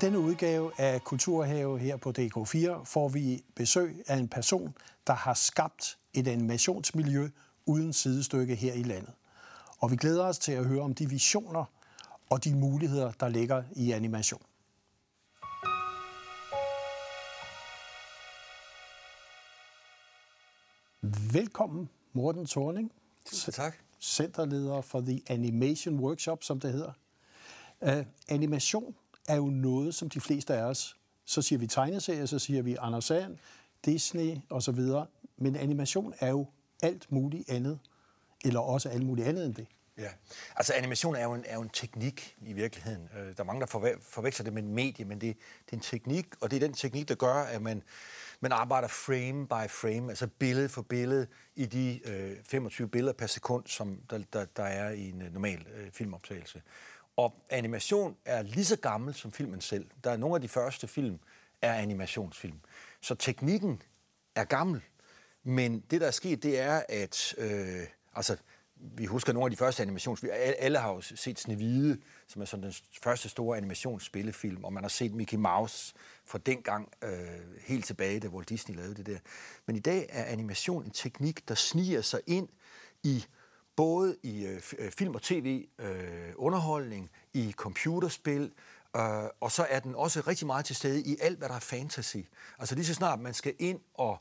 denne udgave af Kulturhave her på DK4 får vi besøg af en person, der har skabt et animationsmiljø uden sidestykke her i landet. Og vi glæder os til at høre om de visioner og de muligheder, der ligger i animation. Velkommen, Morten Thorning. Tusind tak. Centerleder for The Animation Workshop, som det hedder. Uh, animation er jo noget, som de fleste af os, så siger vi tegneserier, så siger vi Anders Sand, Disney osv., men animation er jo alt muligt andet, eller også alt muligt andet end det. Ja, altså animation er jo en, er jo en teknik i virkeligheden. Øh, der er mange, der forveksler det med en medie, men det, det er en teknik, og det er den teknik, der gør, at man, man arbejder frame by frame, altså billede for billede i de øh, 25 billeder per sekund, som der, der, der er i en øh, normal øh, filmoptagelse. Og animation er lige så gammel som filmen selv. Der er nogle af de første film er animationsfilm. Så teknikken er gammel, men det, der er sket, det er, at øh, altså, vi husker nogle af de første animationsfilm. Alle har jo set Snevide, som er sådan den første store animationsspillefilm, og man har set Mickey Mouse fra dengang øh, helt tilbage, da Walt Disney lavede det der. Men i dag er animation en teknik, der sniger sig ind i både i øh, øh film og tv, øh, underholdning, i computerspil, øh, og så er den også rigtig meget til stede i alt, hvad der er fantasy. Altså lige så snart man skal ind og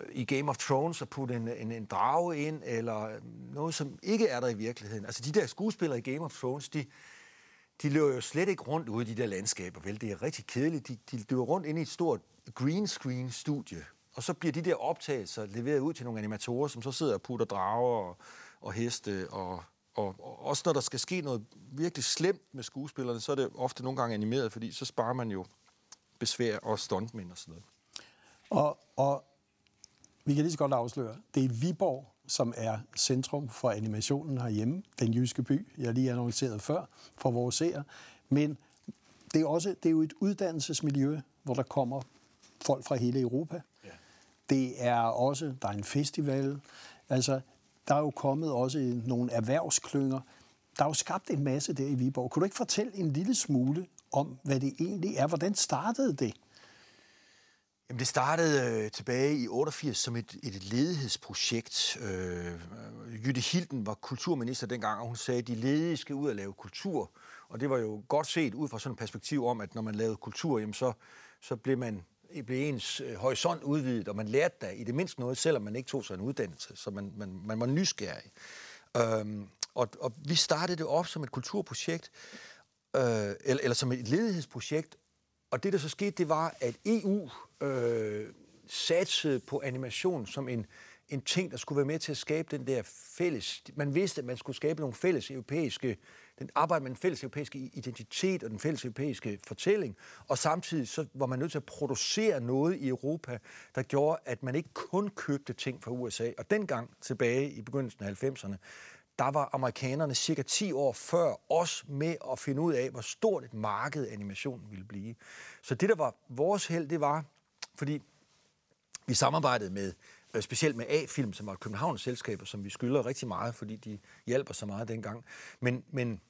øh, i Game of Thrones og putte en, en, en drage ind, eller øh, noget, som ikke er der i virkeligheden. Altså de der skuespillere i Game of Thrones, de, de løber jo slet ikke rundt ude i de der landskaber, vel? Det er rigtig kedeligt. De, de løber rundt inde i et stort green screen studie, og så bliver de der optagelser leveret ud til nogle animatorer, som så sidder og putter drager og, og heste. Og, og, og også når der skal ske noget virkelig slemt med skuespillerne, så er det ofte nogle gange animeret, fordi så sparer man jo besvær og stuntmænd og sådan noget. Og, og vi kan lige så godt afsløre, det er Viborg, som er centrum for animationen herhjemme, den jyske by, jeg lige annonceret før, for vores seere. Men det er, også, det er jo et uddannelsesmiljø, hvor der kommer folk fra hele Europa. Det er også, der er en festival. Altså, der er jo kommet også nogle erhvervsklynger. Der er jo skabt en masse der i Viborg. Kunne du ikke fortælle en lille smule om, hvad det egentlig er? Hvordan startede det? Jamen, det startede øh, tilbage i 88 som et, et ledighedsprojekt. Øh, Jytte Hilden var kulturminister dengang, og hun sagde, at de ledige skal ud og lave kultur. Og det var jo godt set ud fra sådan et perspektiv om, at når man lavede kultur, jamen så, så blev man blev ens øh, horisont udvidet, og man lærte da i det mindste noget, selvom man ikke tog sig en uddannelse, så man, man, man var nysgerrig. Øhm, og, og vi startede det op som et kulturprojekt, øh, eller, eller som et ledighedsprojekt, og det, der så skete, det var, at EU øh, satsede på animation som en, en ting, der skulle være med til at skabe den der fælles... Man vidste, at man skulle skabe nogle fælles europæiske den arbejder med den fælles europæiske identitet og den fælles europæiske fortælling, og samtidig så var man nødt til at producere noget i Europa, der gjorde, at man ikke kun købte ting fra USA. Og dengang tilbage i begyndelsen af 90'erne, der var amerikanerne cirka 10 år før os med at finde ud af, hvor stort et marked animationen ville blive. Så det, der var vores held, det var, fordi vi samarbejdede med øh, specielt med A-Film, som var et Københavns selskab, som vi skylder rigtig meget, fordi de hjælper så meget dengang. Men, men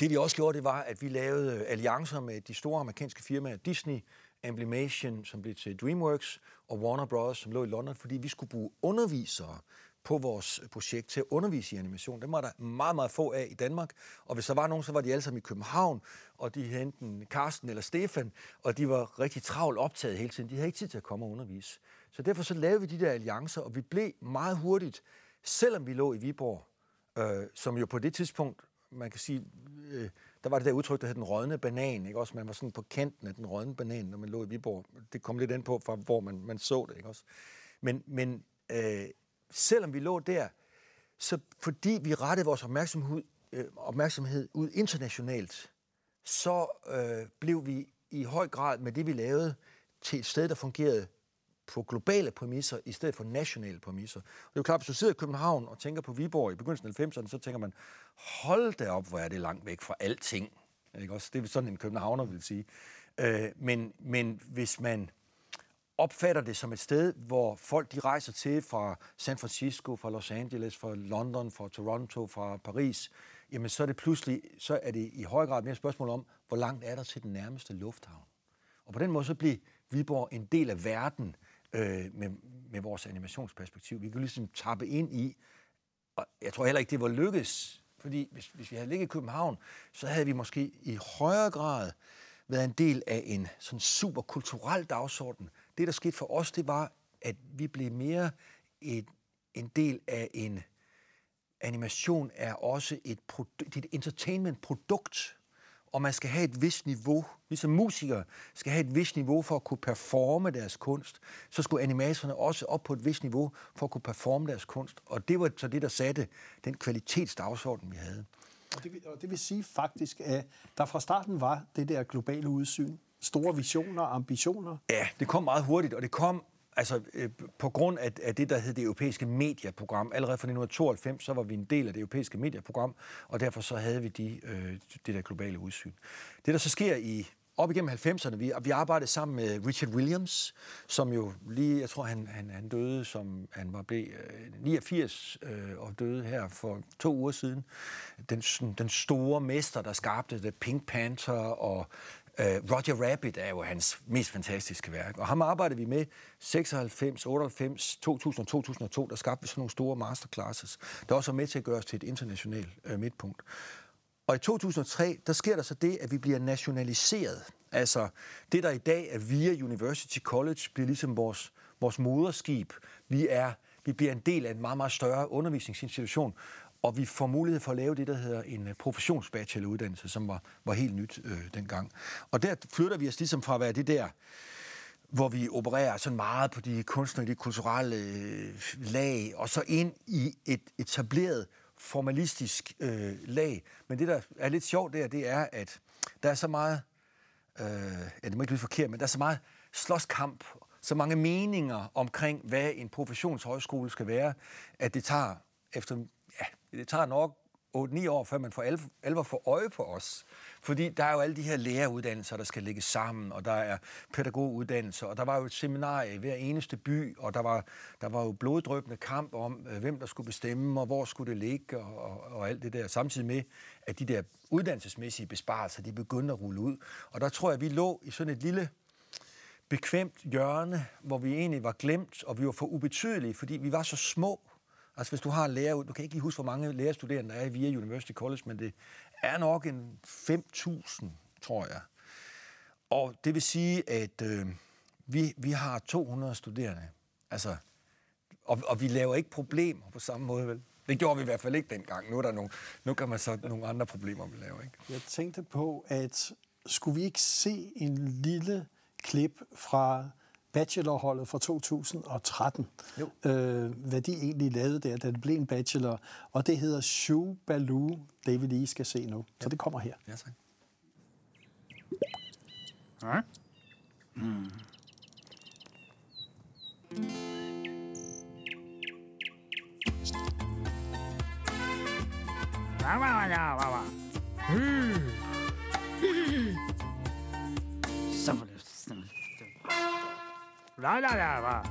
det vi også gjorde, det var, at vi lavede øh, alliancer med de store amerikanske firmaer, Disney, Amblimation, som blev til DreamWorks, og Warner Bros., som lå i London, fordi vi skulle bruge undervisere på vores øh, projekt til at undervise i animation. Dem var der meget, meget få af i Danmark, og hvis der var nogen, så var de alle sammen i København, og de enten Carsten eller Stefan, og de var rigtig travlt optaget hele tiden. De havde ikke tid til at komme og undervise. Så derfor så lavede vi de der alliancer, og vi blev meget hurtigt, selvom vi lå i Viborg, øh, som jo på det tidspunkt man kan sige, øh, der var det der udtryk, der hed den rådne banan, ikke også? Man var sådan på kanten af den rådne banan, når man lå i Viborg. Det kom lidt ind på, fra hvor man, man så det, ikke også? Men, men øh, selvom vi lå der, så fordi vi rettede vores opmærksomhed, øh, opmærksomhed ud internationalt, så øh, blev vi i høj grad med det, vi lavede, til et sted, der fungerede på globale præmisser i stedet for nationale præmisser. Og det er jo klart, hvis du sidder i København og tænker på Viborg i begyndelsen af 90'erne, så tænker man, hold da op, hvor er det langt væk fra alting. Ikke også? Det er sådan en københavner vil sige. Øh, men, men hvis man opfatter det som et sted, hvor folk de rejser til fra San Francisco, fra Los Angeles, fra London, fra Toronto, fra Paris, jamen så er det pludselig, så er det i høj grad mere et spørgsmål om, hvor langt er der til den nærmeste lufthavn. Og på den måde så bliver Viborg en del af verden øh, med, med vores animationsperspektiv. Vi kunne ligesom tappe ind i, og jeg tror heller ikke, det var lykkes, fordi hvis, hvis vi havde ligget i København, så havde vi måske i højere grad været en del af en sådan super kulturel dagsorden. Det, der skete for os, det var, at vi blev mere et, en del af en animation er også et, produ- et entertainment-produkt, og man skal have et vist niveau, ligesom musikere skal have et vist niveau for at kunne performe deres kunst, så skulle animatorerne også op på et vist niveau for at kunne performe deres kunst. Og det var så det, der satte den kvalitetsdagsorden, vi havde. Og det, vil, og det vil sige faktisk, at der fra starten var det der globale udsyn, store visioner og ambitioner. Ja, det kom meget hurtigt, og det kom altså, øh, på grund af, af det, der hed det europæiske medieprogram, allerede fra 1992, så var vi en del af det europæiske medieprogram, og derfor så havde vi de, øh, det der globale udsyn. Det, der så sker i op igennem 90'erne, vi, vi arbejdede sammen med Richard Williams, som jo lige, jeg tror, han, han, han døde, som han var blevet øh, 89 øh, og døde her for to uger siden. Den, den store mester, der skabte The Pink Panther og øh, Roger Rabbit er jo hans mest fantastiske værk, og ham arbejdede vi med 96, 98, 2000 2002, der skabte vi sådan nogle store masterclasses, der også var med til at gøre os til et internationalt øh, midtpunkt. Og i 2003, der sker der så det, at vi bliver nationaliseret. Altså, det der i dag er via University College, bliver ligesom vores, vores moderskib. Vi, er, vi bliver en del af en meget, meget større undervisningsinstitution, og vi får mulighed for at lave det, der hedder en øh, professionsbacheloruddannelse, som var, var helt nyt øh, dengang. Og der flytter vi os ligesom fra at være det der, hvor vi opererer sådan meget på de kunstneriske, de kulturelle øh, lag, og så ind i et etableret formalistisk øh, lag. Men det, der er lidt sjovt der, det er, at der er så meget, øh, ja, det må ikke blive forkert, men der er så meget slåskamp, så mange meninger omkring, hvad en professionshøjskole skal være, at det tager efter ja, det tager nok 8-9 år, før man får alvor for øje på os. Fordi der er jo alle de her læreruddannelser, der skal ligge sammen, og der er pædagoguddannelser, og der var jo et seminar i hver eneste by, og der var, der var jo bloddrøbende kamp om, øh, hvem der skulle bestemme, og hvor skulle det ligge, og, og, og alt det der. Samtidig med, at de der uddannelsesmæssige besparelser, de begyndte at rulle ud. Og der tror jeg, vi lå i sådan et lille bekvemt hjørne, hvor vi egentlig var glemt, og vi var for ubetydelige, fordi vi var så små, Altså hvis du har lærer, du kan ikke lige huske, hvor mange lærerstuderende der er via University College, men det er nok en 5.000, tror jeg. Og det vil sige, at øh, vi, vi har 200 studerende. Altså, og, og vi laver ikke problemer på samme måde, vel? Det gjorde vi i hvert fald ikke dengang. Nu, er der nogle, nu kan man så nogle andre problemer, vi laver. Ikke? Jeg tænkte på, at skulle vi ikke se en lille klip fra bachelorholdet fra 2013, jo. øh, hvad de egentlig lavede der, da det blev en bachelor. Og det hedder Shu Baloo, det vi lige skal se nu. Ja. Så det kommer her. Ja, tak. Ja. Mm. Wow, wow, wow, wow, wow. La la la la.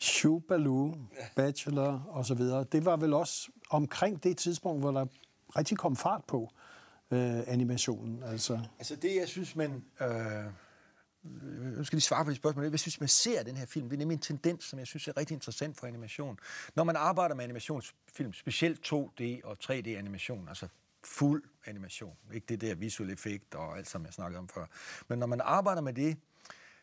Shubaloo, Bachelor og så videre. Det var vel også omkring det tidspunkt, hvor der rigtig kom fart på øh, animationen. Altså. altså det, jeg synes, man... Øh nu skal de svare på de spørgsmål. Jeg synes, man ser den her film, det er nemlig en tendens, som jeg synes er rigtig interessant for animation. Når man arbejder med animationsfilm, specielt 2D og 3D-animation, altså fuld animation, ikke det der visuelle effekt og alt, som jeg snakkede om før. Men når man arbejder med det,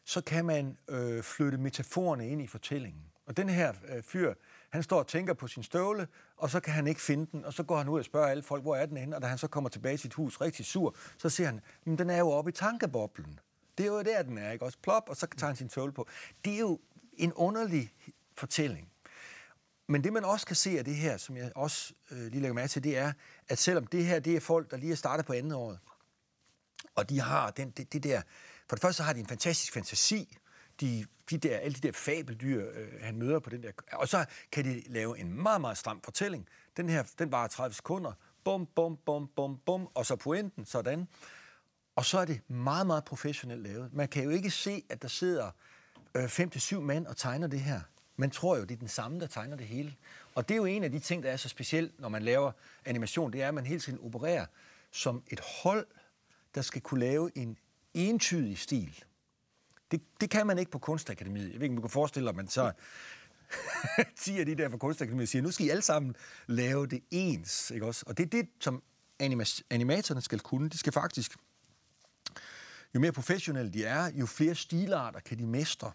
så kan man øh, flytte metaforerne ind i fortællingen. Og den her øh, fyr, han står og tænker på sin støvle, og så kan han ikke finde den, og så går han ud og spørger alle folk, hvor er den henne? Og da han så kommer tilbage til sit hus rigtig sur, så siger han, men den er jo oppe i tankeboblen. Det er jo der, den er, ikke? Også plop, og så tager han sin tøvl på. Det er jo en underlig fortælling. Men det, man også kan se af det her, som jeg også øh, lige lægger mærke til, det er, at selvom det her, det er folk, der lige er startet på andet året, og de har den, det, det der... For det første så har de en fantastisk fantasi, de, de der, alle de der fabeldyr, øh, han møder på den der... Og så kan de lave en meget, meget stram fortælling. Den her, den varer 30 sekunder, bum, bum, bum, bum, bum, og så pointen, sådan. Og så er det meget, meget professionelt lavet. Man kan jo ikke se, at der sidder øh, fem til syv mænd og tegner det her. Man tror jo, det er den samme, der tegner det hele. Og det er jo en af de ting, der er så specielt, når man laver animation, det er, at man hele tiden opererer som et hold, der skal kunne lave en entydig stil. Det, det kan man ikke på Kunstakademiet. Jeg ved ikke, om du kan forestille dig, at man så 10 af de der fra Kunstakademiet siger, nu skal I alle sammen lave det ens. Ikke også? Og det er det, som anima- animatorerne skal kunne. De skal faktisk, jo mere professionelle de er, jo flere stilarter kan de mestre.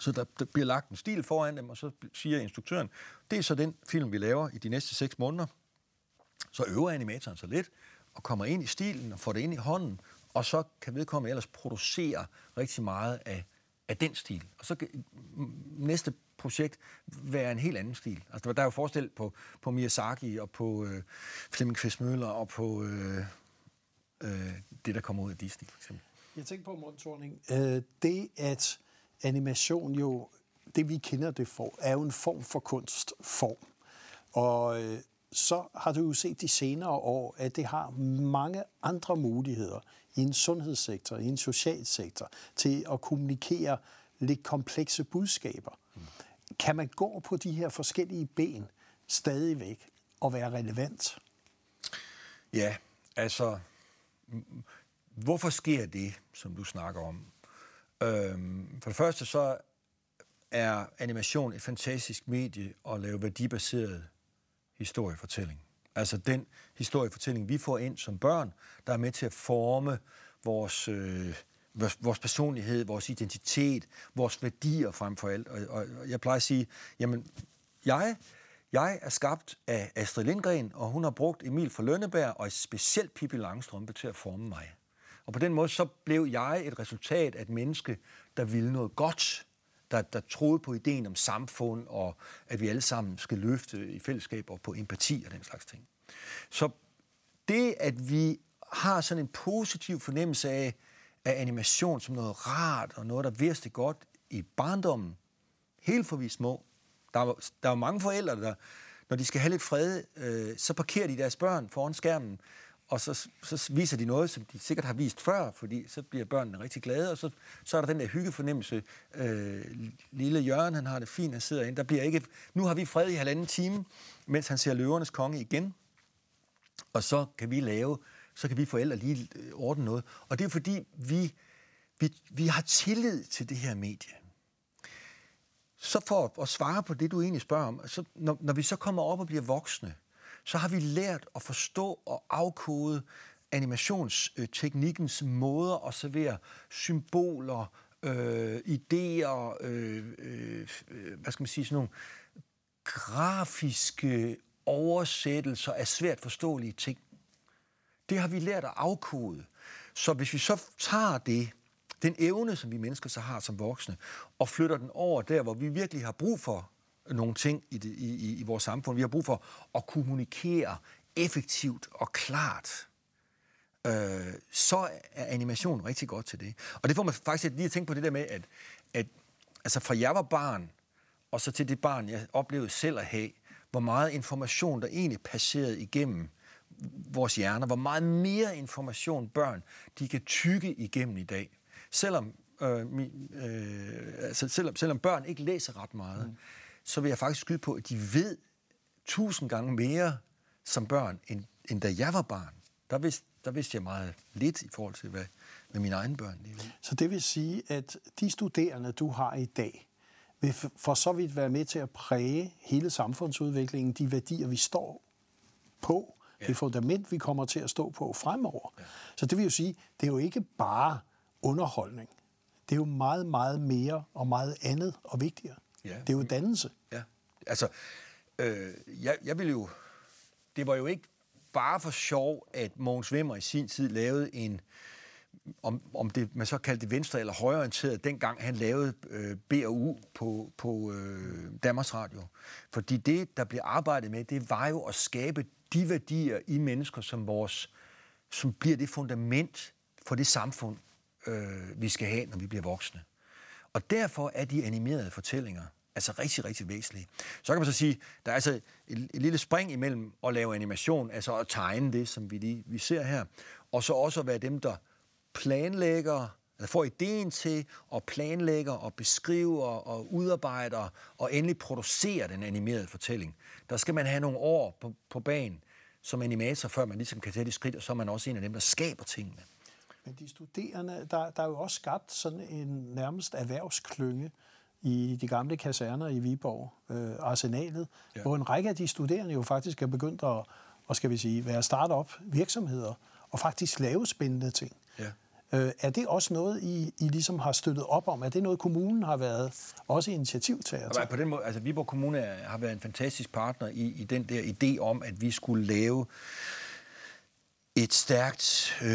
Så der, der bliver lagt en stil foran dem, og så siger instruktøren, det er så den film, vi laver i de næste seks måneder. Så øver animatoren sig lidt, og kommer ind i stilen og får det ind i hånden, og så kan vedkommende ellers producere rigtig meget af, af den stil. Og så kan næste projekt være en helt anden stil. Altså, der er jo forskel på, på Miyazaki og på øh, Flemming Kvist Møller og på øh, øh, det, der kommer ud af Disney, for eksempel. Jeg tænker på, Morten Thorning, øh, det at animation jo, det vi kender det for, er jo en form for kunstform. Og øh, så har du jo set de senere år, at det har mange andre muligheder i en sundhedssektor, i en social sektor, til at kommunikere lidt komplekse budskaber. Mm. Kan man gå på de her forskellige ben stadigvæk og være relevant? Ja, altså, hvorfor sker det, som du snakker om? Øhm, for det første så er animation et fantastisk medie at lave værdibaseret historiefortælling. Altså den historiefortælling, vi får ind som børn, der er med til at forme vores, øh, vores, vores personlighed, vores identitet, vores værdier frem for alt. Og, og, og jeg plejer at sige, jamen, jeg, jeg er skabt af Astrid Lindgren, og hun har brugt Emil fra Lønneberg og specielt Pippi Langstrømpe til at forme mig. Og på den måde så blev jeg et resultat af et menneske, der ville noget godt, der, der troede på ideen om samfund, og at vi alle sammen skal løfte i fællesskab og på empati og den slags ting. Så det, at vi har sådan en positiv fornemmelse af, af animation som noget rart og noget, der virkelig godt i barndommen, helt for vi små. Der er, der er mange forældre, der, når de skal have lidt fred, øh, så parkerer de deres børn foran skærmen, og så, så viser de noget, som de sikkert har vist før, fordi så bliver børnene rigtig glade, og så, så er der den der hyggefornemmelse. Øh, lille Jørgen, han har det fint, han sidder inde. Der bliver ikke, nu har vi fred i halvanden time, mens han ser løvernes konge igen. Og så kan vi lave, så kan vi forældre lige øh, ordne noget. Og det er fordi, vi, vi, vi har tillid til det her medie. Så for at svare på det, du egentlig spørger om, så når, når vi så kommer op og bliver voksne, så har vi lært at forstå og afkode animationsteknikkens måder at servere symboler, øh, idéer, øh, øh, hvad skal man sige, sådan nogle grafiske oversættelser af svært forståelige ting. Det har vi lært at afkode. Så hvis vi så tager det, den evne, som vi mennesker så har som voksne, og flytter den over der, hvor vi virkelig har brug for nogle ting i, det, i, i i vores samfund. Vi har brug for at kommunikere effektivt og klart. Øh, så er animation rigtig godt til det. Og det får man faktisk lige at tænke på det der med, at, at altså fra jeg var barn, og så til det barn, jeg oplevede selv at have, hvor meget information, der egentlig passerede igennem vores hjerner, hvor meget mere information børn, de kan tykke igennem i dag. Selvom, øh, øh, altså selvom, selvom børn ikke læser ret meget, mm så vil jeg faktisk skyde på, at de ved tusind gange mere som børn, end, end da jeg var barn. Der vidste, der vidste jeg meget lidt i forhold til, hvad, hvad mine egne børn lige ved. Så det vil sige, at de studerende, du har i dag, vil for så vidt være med til at præge hele samfundsudviklingen, de værdier, vi står på, ja. det fundament, vi kommer til at stå på fremover. Ja. Så det vil jo sige, det er jo ikke bare underholdning. Det er jo meget, meget mere og meget andet og vigtigere. Ja. Det er jo dannelse. Ja, altså, øh, jeg, jeg vil jo... Det var jo ikke bare for sjov, at Mogens Wimmer i sin tid lavede en, om, om det, man så kaldte det venstre- eller højreorienteret, dengang han lavede øh, BU på, på øh, Danmarks Radio. Fordi det, der blev arbejdet med, det var jo at skabe de værdier i mennesker, som, vores, som bliver det fundament for det samfund, øh, vi skal have, når vi bliver voksne. Og derfor er de animerede fortællinger altså rigtig, rigtig væsentlige. Så kan man så sige, der er altså et, et lille spring imellem at lave animation, altså at tegne det, som vi lige vi ser her, og så også at være dem, der planlægger, eller får ideen til og planlægger og beskriver og udarbejder og endelig producerer den animerede fortælling. Der skal man have nogle år på, på banen som animator, før man ligesom kan tage det skridt, og så er man også en af dem, der skaber tingene. Men de studerende, der, der er jo også skabt sådan en nærmest erhvervsklynge i de gamle kaserner i Viborg, øh, Arsenalet, ja. hvor en række af de studerende jo faktisk er begyndt at, og skal vi sige, være start-up virksomheder og faktisk lave spændende ting. Ja. Øh, er det også noget, I, I ligesom har støttet op om? Er det noget, kommunen har været også initiativtager til? På den måde, altså Viborg Kommune har været en fantastisk partner i, i den der idé om, at vi skulle lave et stærkt øh,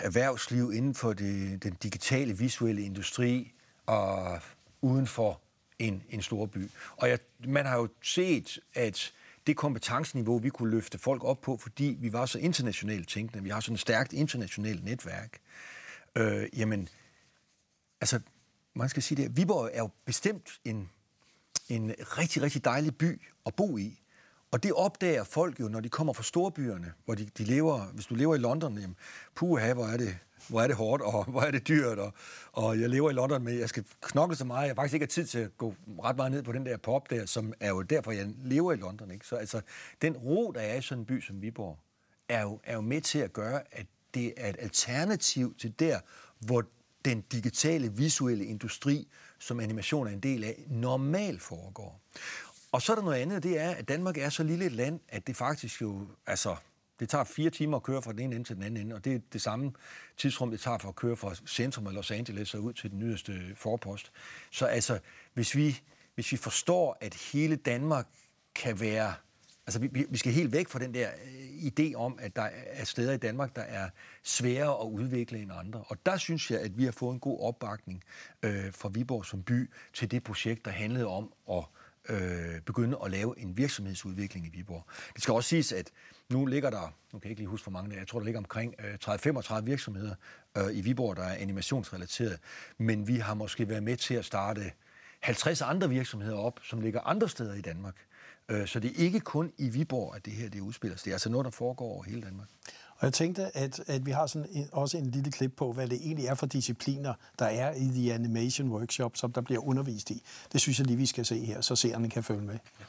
erhvervsliv inden for det, den digitale, visuelle industri og uden for en, en stor by. Og jeg, man har jo set, at det kompetenceniveau, vi kunne løfte folk op på, fordi vi var så internationalt tænkende, vi har sådan et stærkt internationalt netværk, øh, jamen, altså, man skal sige det, Viborg er jo bestemt en, en rigtig, rigtig dejlig by at bo i. Og det opdager folk jo, når de kommer fra storbyerne, hvor de, de lever, hvis du lever i London, jamen, puha, hvor er det, hvor er det hårdt, og hvor er det dyrt, og, og jeg lever i London med, jeg skal knokle så meget, jeg faktisk ikke har tid til at gå ret meget ned på den der pop der, som er jo derfor, jeg lever i London. Ikke? Så altså, den ro, der er i sådan en by som Viborg, er jo, er jo med til at gøre, at det er et alternativ til der, hvor den digitale, visuelle industri, som animation er en del af, normalt foregår. Og så er der noget andet, det er, at Danmark er så lille et land, at det faktisk jo, altså, det tager fire timer at køre fra den ene ende til den anden ende, og det er det samme tidsrum, det tager for at køre fra centrum af Los Angeles og ud til den yderste forpost. Så altså, hvis vi, hvis vi forstår, at hele Danmark kan være Altså, vi, vi skal helt væk fra den der øh, idé om, at der er steder i Danmark, der er sværere at udvikle end andre. Og der synes jeg, at vi har fået en god opbakning øh, fra Viborg som by til det projekt, der handlede om at øh, begynde at lave en virksomhedsudvikling i Viborg. Det skal også siges, at nu ligger der, nu kan jeg ikke lige huske, hvor mange der jeg tror, der ligger omkring øh, 30-35 virksomheder øh, i Viborg, der er animationsrelateret, men vi har måske været med til at starte 50 andre virksomheder op, som ligger andre steder i Danmark. Øh, så det er ikke kun i Viborg, at det her det udspiller sig. Det er altså noget, der foregår over hele Danmark. Og jeg tænkte, at, at vi har sådan en, også en lille klip på, hvad det egentlig er for discipliner, der er i The Animation Workshop, som der bliver undervist i. Det synes jeg lige, vi skal se her, så seerne kan følge med. Ja.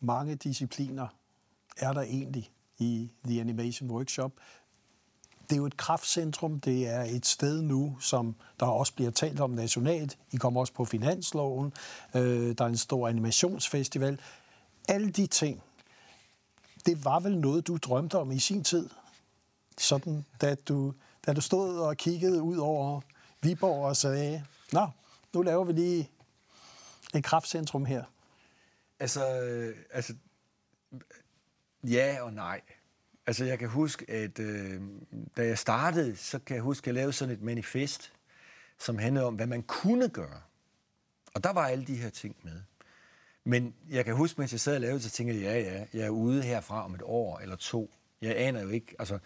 Mange discipliner er der egentlig i The Animation Workshop. Det er jo et kraftcentrum, det er et sted nu, som der også bliver talt om nationalt. I kommer også på finansloven, øh, der er en stor animationsfestival. Alle de ting, det var vel noget, du drømte om i sin tid? Sådan, da du, da du stod og kiggede ud over Viborg og sagde, nå, nu laver vi lige et kraftcentrum her. Altså, øh, altså, ja og nej. Altså, jeg kan huske, at øh, da jeg startede, så kan jeg huske, at jeg lavede sådan et manifest, som handlede om, hvad man kunne gøre. Og der var alle de her ting med. Men jeg kan huske, mens jeg sad og lavede, så tænkte jeg, ja, ja, jeg er ude herfra om et år eller to. Jeg aner jo ikke, altså,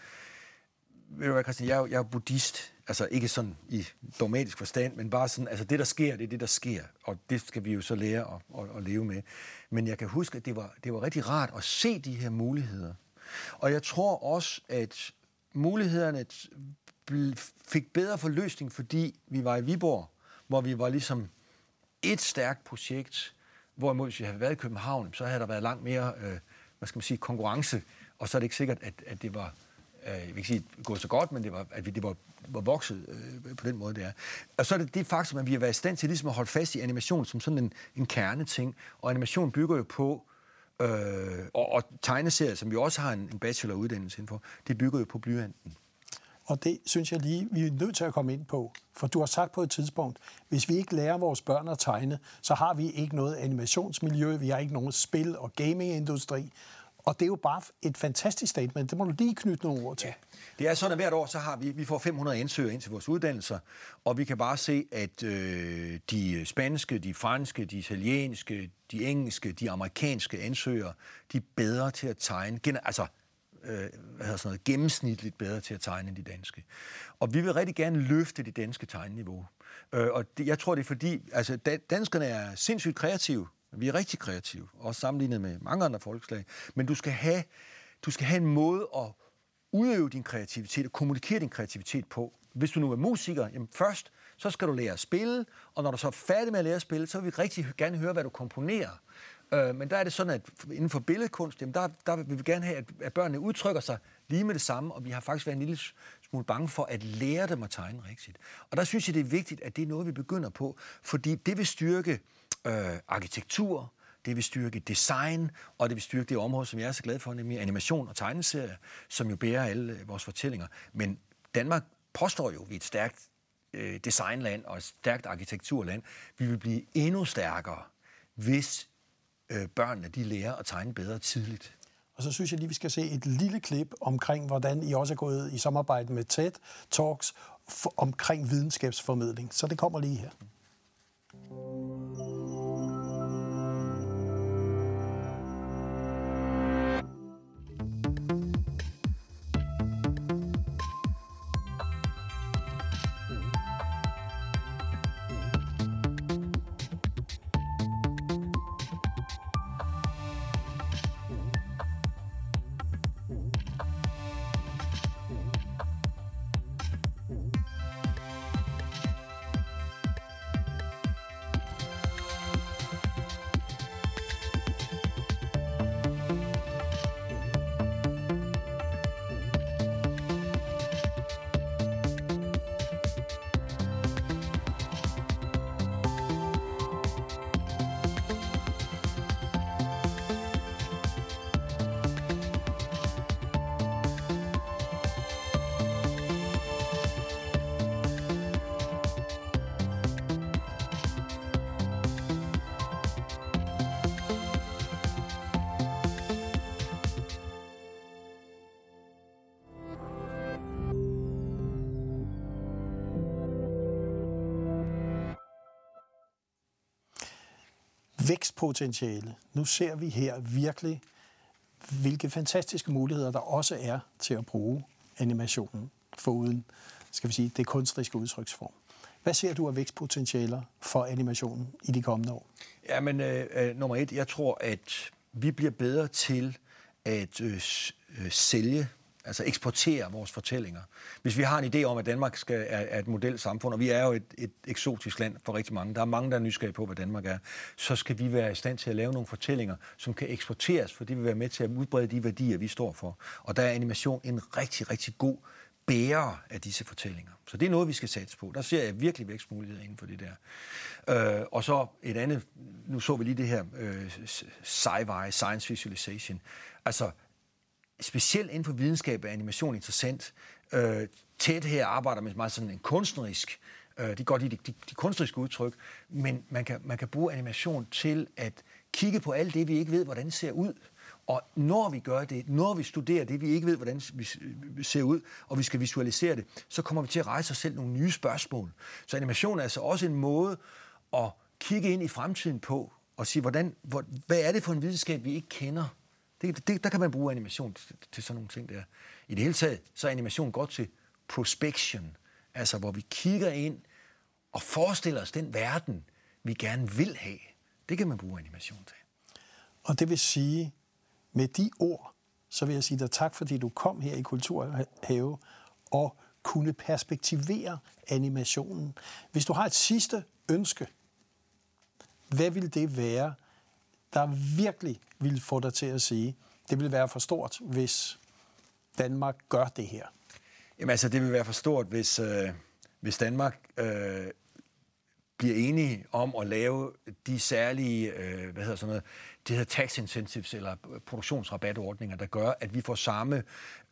ved du hvad, Christian, jeg er, jeg er buddhist. Altså ikke sådan i dogmatisk forstand, men bare sådan, altså det, der sker, det er det, der sker. Og det skal vi jo så lære at, at, at leve med. Men jeg kan huske, at det var, det var rigtig rart at se de her muligheder. Og jeg tror også, at mulighederne fik bedre forløsning, fordi vi var i Viborg, hvor vi var ligesom et stærkt projekt, Hvorimod, hvis vi havde været i København, så havde der været langt mere, øh, hvad skal man sige, konkurrence, og så er det ikke sikkert, at, at det var, øh, jeg vil ikke sige gået så godt, men det var, at vi, det var, var vokset øh, på den måde, det er. Og så er det det faktum, at vi har været i stand til ligesom at holde fast i animation som sådan en, en kerneting, og animation bygger jo på, øh, og, og tegneserier, som vi også har en, en bacheloruddannelse indenfor, det bygger jo på blyanten. Og det synes jeg lige, vi er nødt til at komme ind på. For du har sagt på et tidspunkt, hvis vi ikke lærer vores børn at tegne, så har vi ikke noget animationsmiljø, vi har ikke nogen spil- og gamingindustri. Og det er jo bare et fantastisk statement. Det må du lige knytte nogle ord til. Ja. Det er sådan, at hvert år så har vi, vi får 500 ansøgere ind til vores uddannelser, og vi kan bare se, at øh, de spanske, de franske, de italienske, de engelske, de amerikanske ansøgere, de er bedre til at tegne. Altså, øh, hvad hedder sådan noget, gennemsnitligt bedre til at tegne end de danske. Og vi vil rigtig gerne løfte det danske tegneniveau. Øh, og det, jeg tror, det er fordi, altså danskerne er sindssygt kreative. Vi er rigtig kreative, også sammenlignet med mange andre folkeslag. Men du skal have, du skal have en måde at udøve din kreativitet og kommunikere din kreativitet på. Hvis du nu er musiker, jamen først, så skal du lære at spille, og når du så er færdig med at lære at spille, så vil vi rigtig gerne høre, hvad du komponerer. Øh, men der er det sådan, at inden for billedkunst, jamen der, der vil vi gerne have, at, at børnene udtrykker sig lige med det samme, og vi har faktisk været en lille smule bange for at lære dem at tegne rigtigt. Og der synes jeg, det er vigtigt, at det er noget, vi begynder på, fordi det vil styrke øh, Øh, arkitektur, det vil styrke design, og det vil styrke det område, som jeg er så glad for, nemlig animation og tegneserier, som jo bærer alle øh, vores fortællinger. Men Danmark påstår jo, at vi er et stærkt øh, designland og et stærkt arkitekturland. Vi vil blive endnu stærkere, hvis øh, børnene de lærer at tegne bedre tidligt. Og så synes jeg lige, vi skal se et lille klip omkring, hvordan I også er gået i samarbejde med TED Talks omkring videnskabsformidling. Så det kommer lige her. Vækstpotentiale. Nu ser vi her virkelig, hvilke fantastiske muligheder der også er til at bruge animationen foruden, skal vi sige, det kunstneriske udtryksform. Hvad ser du af vækstpotentialer for animationen i de kommende år? Ja, men øh, øh nummer et, jeg tror, at vi bliver bedre til at øh, øh sælge altså eksportere vores fortællinger. Hvis vi har en idé om, at Danmark skal, er, er et modelsamfund, og vi er jo et, et eksotisk land for rigtig mange, der er mange, der er nysgerrige på, hvad Danmark er, så skal vi være i stand til at lave nogle fortællinger, som kan eksporteres, for det vil være med til at udbrede de værdier, vi står for. Og der er animation en rigtig, rigtig god bærer af disse fortællinger. Så det er noget, vi skal satse på. Der ser jeg virkelig vækstmuligheder inden for det der. Øh, og så et andet, nu så vi lige det her øh, sci-fi, science visualization. Altså, specielt inden for videnskab er animation interessant. Øh, tæt her arbejder med meget sådan en kunstnerisk, øh, de går de, de, de kunstneriske udtryk, men man kan, man kan bruge animation til at kigge på alt det, vi ikke ved, hvordan det ser ud. Og når vi gør det, når vi studerer det, vi ikke ved, hvordan vi øh, ser ud, og vi skal visualisere det, så kommer vi til at rejse os selv nogle nye spørgsmål. Så animation er altså også en måde at kigge ind i fremtiden på, og sige, hvordan, hvor, hvad er det for en videnskab, vi ikke kender? Det, det, der kan man bruge animation til, til sådan nogle ting der. I det hele taget, så er animation godt til prospection, altså hvor vi kigger ind og forestiller os den verden, vi gerne vil have. Det kan man bruge animation til. Og det vil sige, med de ord, så vil jeg sige dig tak, fordi du kom her i Kulturhave og kunne perspektivere animationen. Hvis du har et sidste ønske, hvad vil det være der virkelig vil få dig til at sige, det vil være for stort, hvis Danmark gør det her? Jamen altså, det vil være for stort, hvis, øh, hvis Danmark øh, bliver enige om at lave de særlige, øh, hvad hedder sådan noget, det hedder tax incentives eller produktionsrabatordninger, der gør, at vi får samme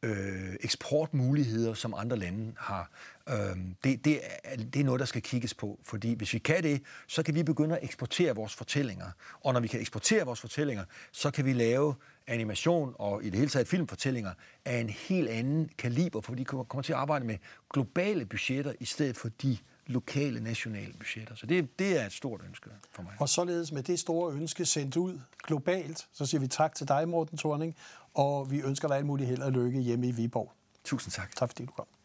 øh, eksportmuligheder, som andre lande har. Øh, det, det, er, det er noget, der skal kigges på, fordi hvis vi kan det, så kan vi begynde at eksportere vores fortællinger. Og når vi kan eksportere vores fortællinger, så kan vi lave animation og i det hele taget filmfortællinger af en helt anden kaliber, for de kommer til at arbejde med globale budgetter i stedet for de lokale, nationale budgetter. Så det, det er et stort ønske for mig. Og således med det store ønske sendt ud globalt, så siger vi tak til dig, Morten Thorning, og vi ønsker dig alt muligt held og lykke hjemme i Viborg. Tusind tak. Tak fordi du kom.